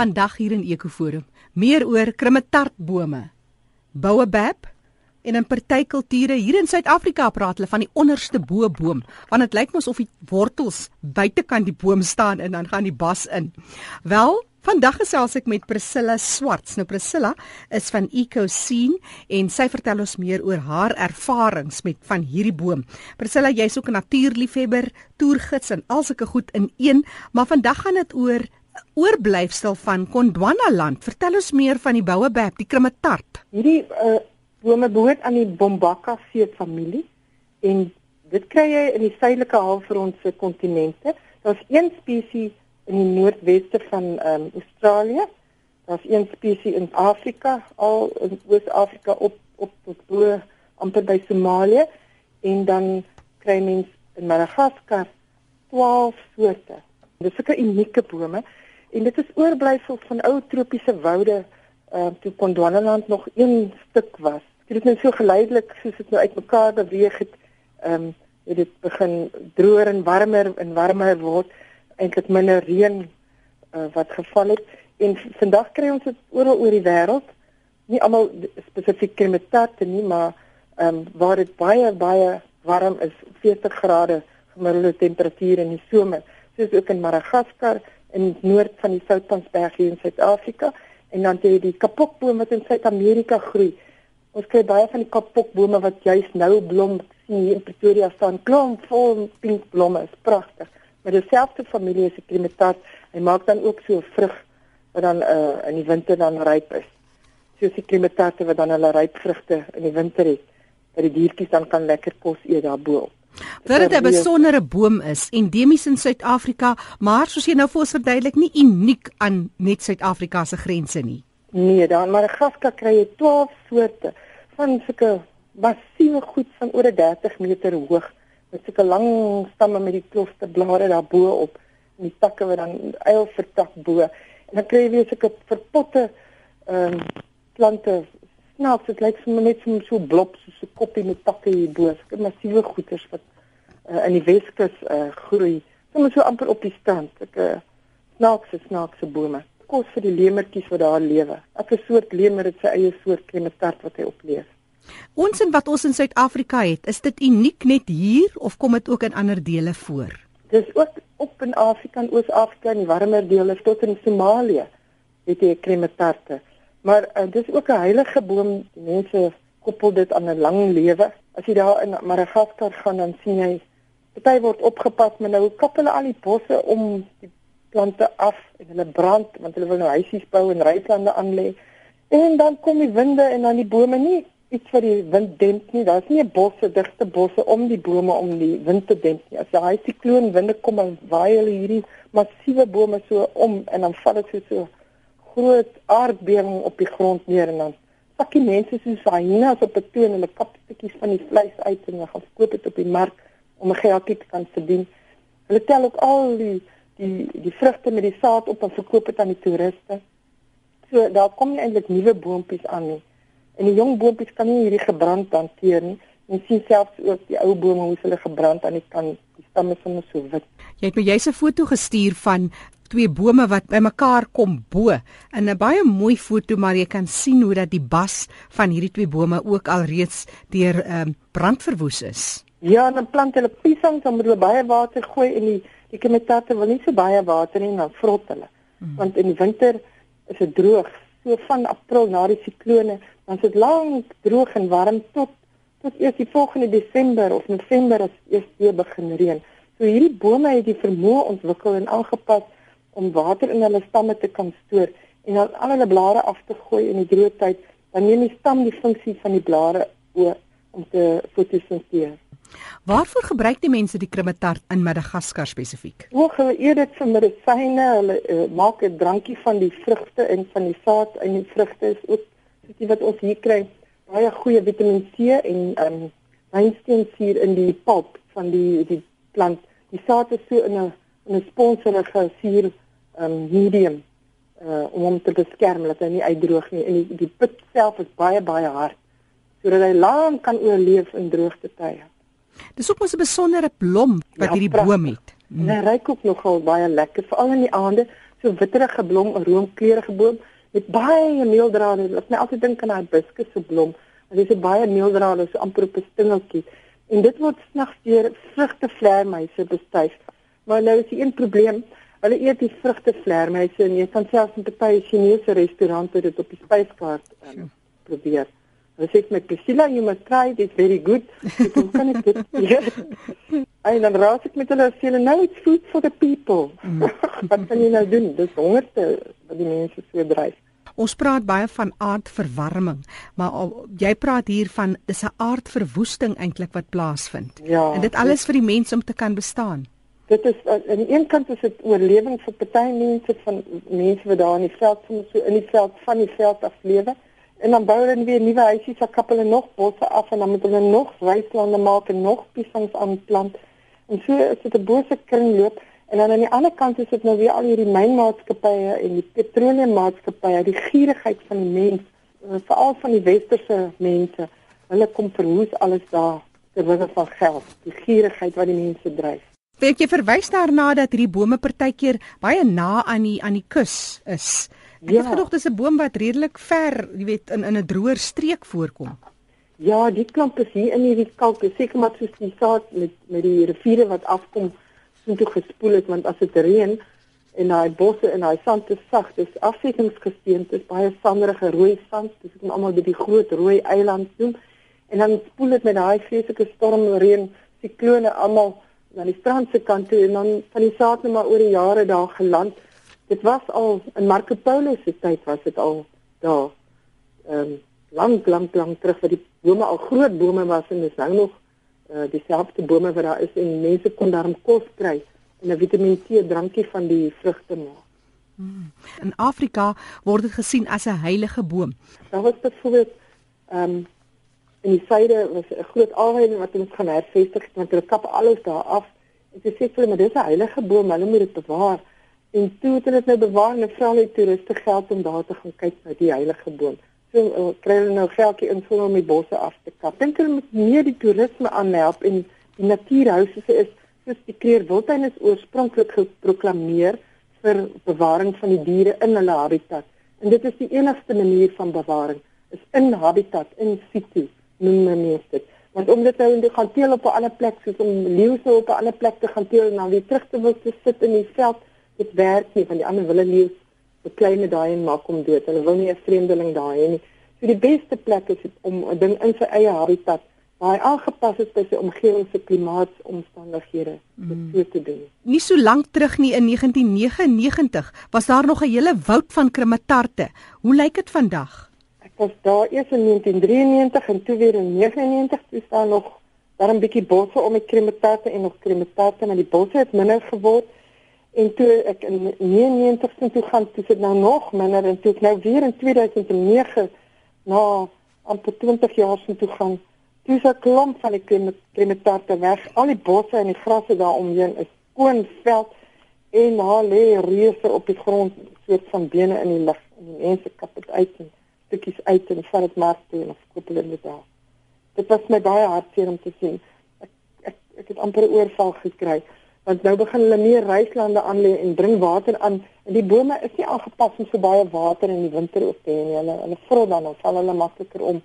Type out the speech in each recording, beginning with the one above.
Vandag hier in Ekoforum, meer oor krummetartbome. Baobab en in party kulture hier in Suid-Afrika praat hulle van die onderste bo-boom, want dit lyk mos of die wortels buitekant die boom staan en dan gaan die bas in. Wel, Vandag gesels ek met Priscilla Swarts. Nou Priscilla is van EcoScene en sy vertel ons meer oor haar ervarings met van hierdie boom. Priscilla, jy's ook 'n natuurliefhebber, toergids en al sulke goed in een, maar vandag gaan dit oor oorblyfsel van Gondwana land. Vertel ons meer van die baobab, die krimmetart. Hierdie uh, bome behoort aan die Bombaceae familie en dit kry jy in die suidelike halfrondse kontinente. Daar's een spesies in die noordweste van um, Australië. Daar's een spesies in Afrika, al in Oos-Afrika op op tot bo amper by Somalië en dan kry mens in Madagaskar 12 soorte. Dis sulke unieke bome en dit is oorblyfsels van ou tropiese woude uh, toe Gondwanaland nog een stuk was. Dit het net so geleidelik soos dit nou uitmekaar beweeg het, ehm um, het dit begin droër en warmer en warmer word eintlik minder reën uh, wat geval het. En vandag kry ons dit oral oor die wêreld. Nie almal spesifiek klimaat nie maar ehm um, waar dit baie baie warm is 40 grade gemiddelde temperatuur in die somer. Soos ook in Madagaskar in noord van die Soutpansberg hier in Suid-Afrika en dan jy die kapokboom wat in Suid-Amerika groei ons kry baie van die kapokbome wat juis nou blom sien hier in Pretoria staan klomp vol pink blomme is pragtig Maar dieselfde familie is die klimaat. Hy maak dan ook so vrug wat dan uh in die winter dan ryp is. Soos die klimaat wat dan hulle ryp vrugte in die winter het, dat die diertjies dan kan lekker kos eet daarbo. Vir dit 'n besondere boom is, endemies in Suid-Afrika, maar soos jy nou vir ons verduidelik, nie uniek aan net Suid-Afrika se grense nie. Nee, dan maar 'n gaska kry jy 12 soorte van sulke massiewe goed van oor 30 meter hoog met sulke lang stamme met die klosterblare daarbo op en die takke wat dan eil vertak bo en dan kry jy weer sulke verpotte ehm um, plante snaaks dit lyk sommer net so so blob so 'n koppie met takke hierbo sulke massiewe goeters wat uh, in die Weskus uh, groei sommer so amper op die strand sulke snaakse snaakse bome kos vir die lemertjies wat daar lewe. Elke soort lemer het sy eie soort klimatart wat hy opleef. Ons en wat ons in Suid-Afrika het, is dit uniek net hier of kom dit ook in ander dele voor? Dis ook op in Afrika en Oos-Afrika en die warmer dele tot in Somalië het jy kremetarte. Maar uh, dis ook 'n heilige boom. Mense koppel dit aan 'n lang lewe. As jy daar in Madagaskar gaan dan sien jy party word opgepas, maar nou kap hulle al die bosse om die plante af en hulle brand want hulle wil nou huisies bou en ryslande aanlê. En dan kom die winde en dan die bome nie iets wat die wind demp nie. Daar's nie 'n bosse, digte bosse om die bome om die wind te demp nie. As daai sikloonwinde kom en waai hulle hierdie massiewe bome so om en dan val dit so so groot aardbewing op die grond neer en dan pakkie mense soos hyenas op 'n toon en hulle kap stukkies van die vleis uit en hulle gaan verkoop dit op die mark om 'n geldjie te kan verdien. Hulle tel ook al die die die vrugte met die saad op en verkoop dit aan die toeriste. So daar kom nie eintlik nuwe boontjies aan nie. En die jong boontjies kan nie hierdie gebrand hanteer nie. Jy sien selfs ook die ou bome hoe hulle gebrand aan die kant, die stamme sommer so wit. Jy het my jy's 'n foto gestuur van twee bome wat bymekaar kom bo in 'n baie mooi foto maar jy kan sien hoe dat die bas van hierdie twee bome ook al reeds deur ehm um, brand verwoes is. Ja, en dan plant hulle piesangs dan moet hulle baie water gooi en die die kemetatte wil nie so baie water nie dan vrot hulle. Hmm. Want in die winter is dit droog. So van April na die siklone dan is dit lank droog en warm tot tot eers die volgende Desember of November as eers weer begin reën. So hierdie bome het die vermoë ontwikkel en aangepas om water in hulle stamme te kan stoor en dan al hulle blare af te gooi in die droë tyd, dan neem die stam die funksie van die blare oor om te fotosinteer. Waarvoor gebruik die mense die krimetart in Madagaskar spesifiek? Ook hulle eet dit vir medisyne, hulle uh, maak 'n drankie van die vrugte en van die saad in die vrugte is ook die wat ons hier kry, baie goeie Vitamiin C en ehm um, mynsteensuur in die pulp van die die plant. Die saad is so in 'n 'n sponsorige suur ehm um, medium uh om hom te beskerm dat hy nie uitdroog nie. En die die pit self is baie baie hard sodat hy lank kan oorleef in droogte tye. Dis ook mos 'n besondere blom wat ja, hierdie boom het. Mm. En hy ruik ook nogal baie lekker, veral in die aande so witterige blom, 'n roomkleurige boom met baie meeldrade. Ek net altyd dink aan hibiscus se blom. Dit is baie meeldrade, so amper op 'n stingeltjie. En dit word snags deur vrugtevleermuise bestuif. Maar nou is die een probleem, hulle eet die vrugtevleermuise en jy kan selfs in baie Chinese restaurante dit op die spyskaart um, probeer. Hulle sê met Priscilla, you must try this very good. Ek kan dit eet. En dan raas ek met hulle sê hulle nou it's food for the people. Mm. wat kan jy nou doen? Dis hongerte wat die mense so dryf. Ons praat baie van aardverwarming, maar jy praat hier van dis 'n aardverwoesting eintlik wat plaasvind. Ja, en dit alles vir die mense om te kan bestaan. Dit is aan die een kant is dit oorlewing vir party mense van mense wat daar in die veld soms so in die veld van die veld af lewe. En dan bou hulle weer nuwe huisies, dan kap hulle nog bosse af en dan moet hulle nog ryslande maak en nog piesangs aanplant. En so is dit 'n bose kringloop. En dan aan die ander kant is dit nou weer al hierdie mynmaatskappye en die petroleummaatskappye, die gierigheid van die mens, eh, veral van die westerse mense. Hulle kom verwoes alles daar ter wille van geld, die gierigheid wat die mense dryf. Weet jy verwys daarna dat hierdie bome partykeer baie na aan die aan die kus is. Ek ja. het gedog dis 'n boom wat redelik ver, jy weet, in in 'n droër streek voorkom. Ja, die klomp is hier in hierdie kalk, seker maar soos die saad met met die riviere wat afkom, so toe gespoel het want as dit reën en daai bosse en daai sand is sag, dis afsettingsgesteen, dis baie sanderige rooi sand, dis ek almal by die groot rooi eiland noem. En dan spoel dit met daai vreeslike stormreën, siklone almal na die strand se kant toe en dan van die saad net maar oor die jare daar geland dit was al in Marco Polo se tyd was dit al daar ehm um, lank lank lank terug wat die bome al groot bome was en dis nou nog uh, dieselfde bome wat daar is en mense kon daarom kos kry en 'n Vitamiin C drankie van die vrugte maak. Hmm. In Afrika word dit gesien as 'n heilige boom. Daar was byvoorbeeld ehm um, in die suide was 'n groot alweiding wat ons gaan hervestig want hulle kap alles daar af en dit sê hulle maar dis 'n heilige boom, hulle moet dit bewaar. En toe het hulle dit nou bewaar en vra net toeriste geld om daar te gaan kyk na die heilige boom. So uh, kry hulle nou geldjie in vir om die bosse af te kap. Dink hulle moet meer die toerisme aanhelp en die natuurhuise is soos die Kreerwildtuin is oorspronklik geproklaameer vir bewaring van die diere in hulle habitat. En dit is die enigste manier van bewaring is in habitat in situ noem mense dit. Want om dit nou in die gaan teel op 'n ander plek soos om leeu's op 'n ander plek te gaan teel en dan weer terug te wil sit in die veld dit werk nie van die ander wille leef die kleine daai en maak hom dood. Hulle wil nie 'n vreemdeling daai nie. So die beste plek is om 'n ding in sy eie habitat waar hy aangepas is by sy omgewing se klimaatsomstandighede mm. so te doen. Nie so lank terug nie in 1999 was daar nog 'n hele woud van krimatarte. Hoe lyk dit vandag? Was daar eers in 1993 en toe weer in 99 toe staan nog daar 'n bietjie bosse om die krimatarte en nog krimatarte maar die bosse het minder geword. En toe ek in 99 sin toe gaan, toe sit nou nog minder en toe ek nou weer in 2009 na amper 20 jaar sin toe gaan, toe is 'n klomp van die klimatarte weg. Al die bosse en die grasse daaromheen is skoon veld en daar lê reuse op die grond soort van bene in die lug en mense kap dit uit en stukkies uit en vat dit maar toe en verkoop hulle dit daar. Dit was my baie hartseer om te sien. Ek ek, ek het amper oorval gekry want nou begin hulle meer ryslande aanlê en bring water aan en die bome is nie aangepas om so baie water in die winter op te hê nie hulle hulle vrot dan of val hulle makliker om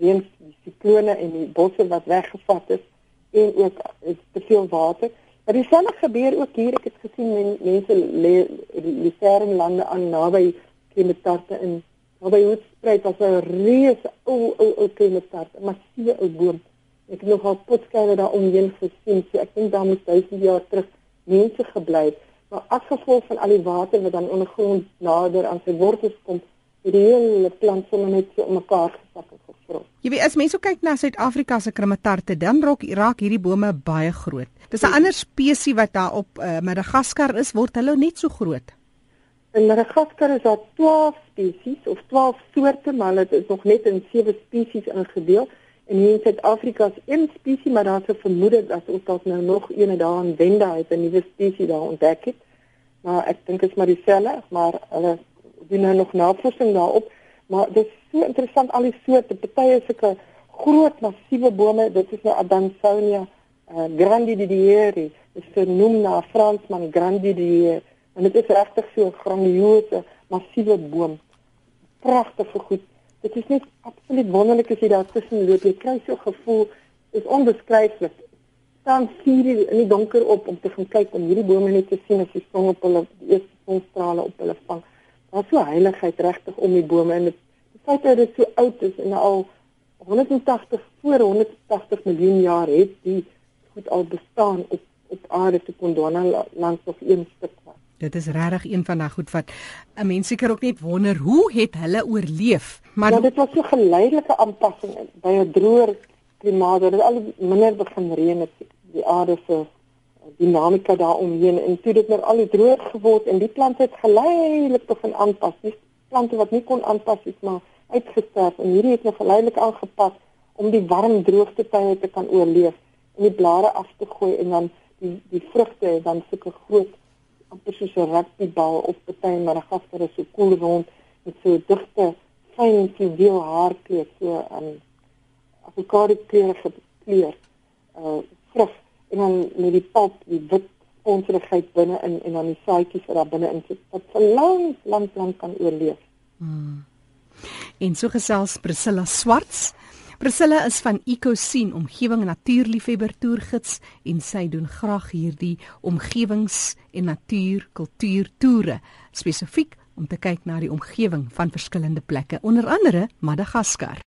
weens die siklone en die bosse wat weggevat is en ook is te veel water maar dieselfde gebeur ook hier ek het gesien men, mense lê die ferm lande aan naby klimatarte in naby Hoedspruit was 'n reuse ou ou ou klimatarte maar sie ou boom Ek het nogal potskywe daar omheen gesien. So ek dink daar moet duisend jaar terug mense gebly het. Maar as gevolg van al die water wat dan ondergrond nader aan sy wortels kom, het die hele plant sommer net so mekaar gesak en gevrot. Jy weet as mense kyk na Suid-Afrika se krimatarte, dan raak Irak hierdie bome baie groot. Dis 'n ander spesies wat daar op uh, Madagaskar is, word hulle net so groot. In Madagaskar is daar 12 spesies of 12 soorte, maar dit is nog net in 7 spesies ingedeel. En hier in Suid-Afrika is een spesies, maar daar's 'n vermoede dat ons dalk nou nog een daar in Wenda het 'n nuwe spesies daar ontdek het. Maar ek dink dit is maar dieselfde, maar hulle doen nou nog navorsing daarop. Maar dit is so interessant al die soorte, party is sulke groot massiewe bome, dit is nou Adansonia uh, grandidieri, dit is genoem na Fransman Grandidier En dit is regtig so 'n grandiouse, massiewe boom. Pragtige goed. Dit is net absoluut wonderlik as jy daar tussen loop. Jy kry so 'n gevoel, is onbeskryflik. Dan sien jy in die donker op om te gaan kyk om hierdie bome net te sien as die son op hulle die eerste sonstrale op hulle vang. Daar's so heiligheid regtig om die bome en dit feit dat dit so oud is en al 180 voor 180 miljoen jaar het die goed al bestaan op op aarde te Gondwana langs of een stuk was. Dit is regtig een van daai goed wat 'n mens seker ook net wonder hoe het hulle oorleef. Maar ja, dit was so geleidelike aanpassing by 'n droër klimaat. Dit al minder begin reën het die aarde se dinamika daaromheen en toe dit nou al die droër geword en die plante het geleidelik begin aanpas. Die plante wat nie kon aanpas nie, maar uitgesterf en hierdie het nou geleidelik aangepas om die warm droogte tye te kan oorleef en die blare af te gooi en dan die die vrugte dan sulke groot amper soos 'n rugbybal of baie Madagaskar is so koel rond met so digte fyn fluweel haarkleed so 'n um, avokado kleurige kleur uh vrug en dan met die pulp die wit onseligheid binne in en dan die saadjies wat daar binne in sit wat vir lank lank lank kan oorleef. Hmm. En so gesels Priscilla Swarts. Priscilla is van EcoScene omgewing natuurliefhebber toergids en sy doen graag hierdie omgewings en natuur kultuur toere spesifiek om te kyk na die omgewing van verskillende plekke onder andere Madagaskar.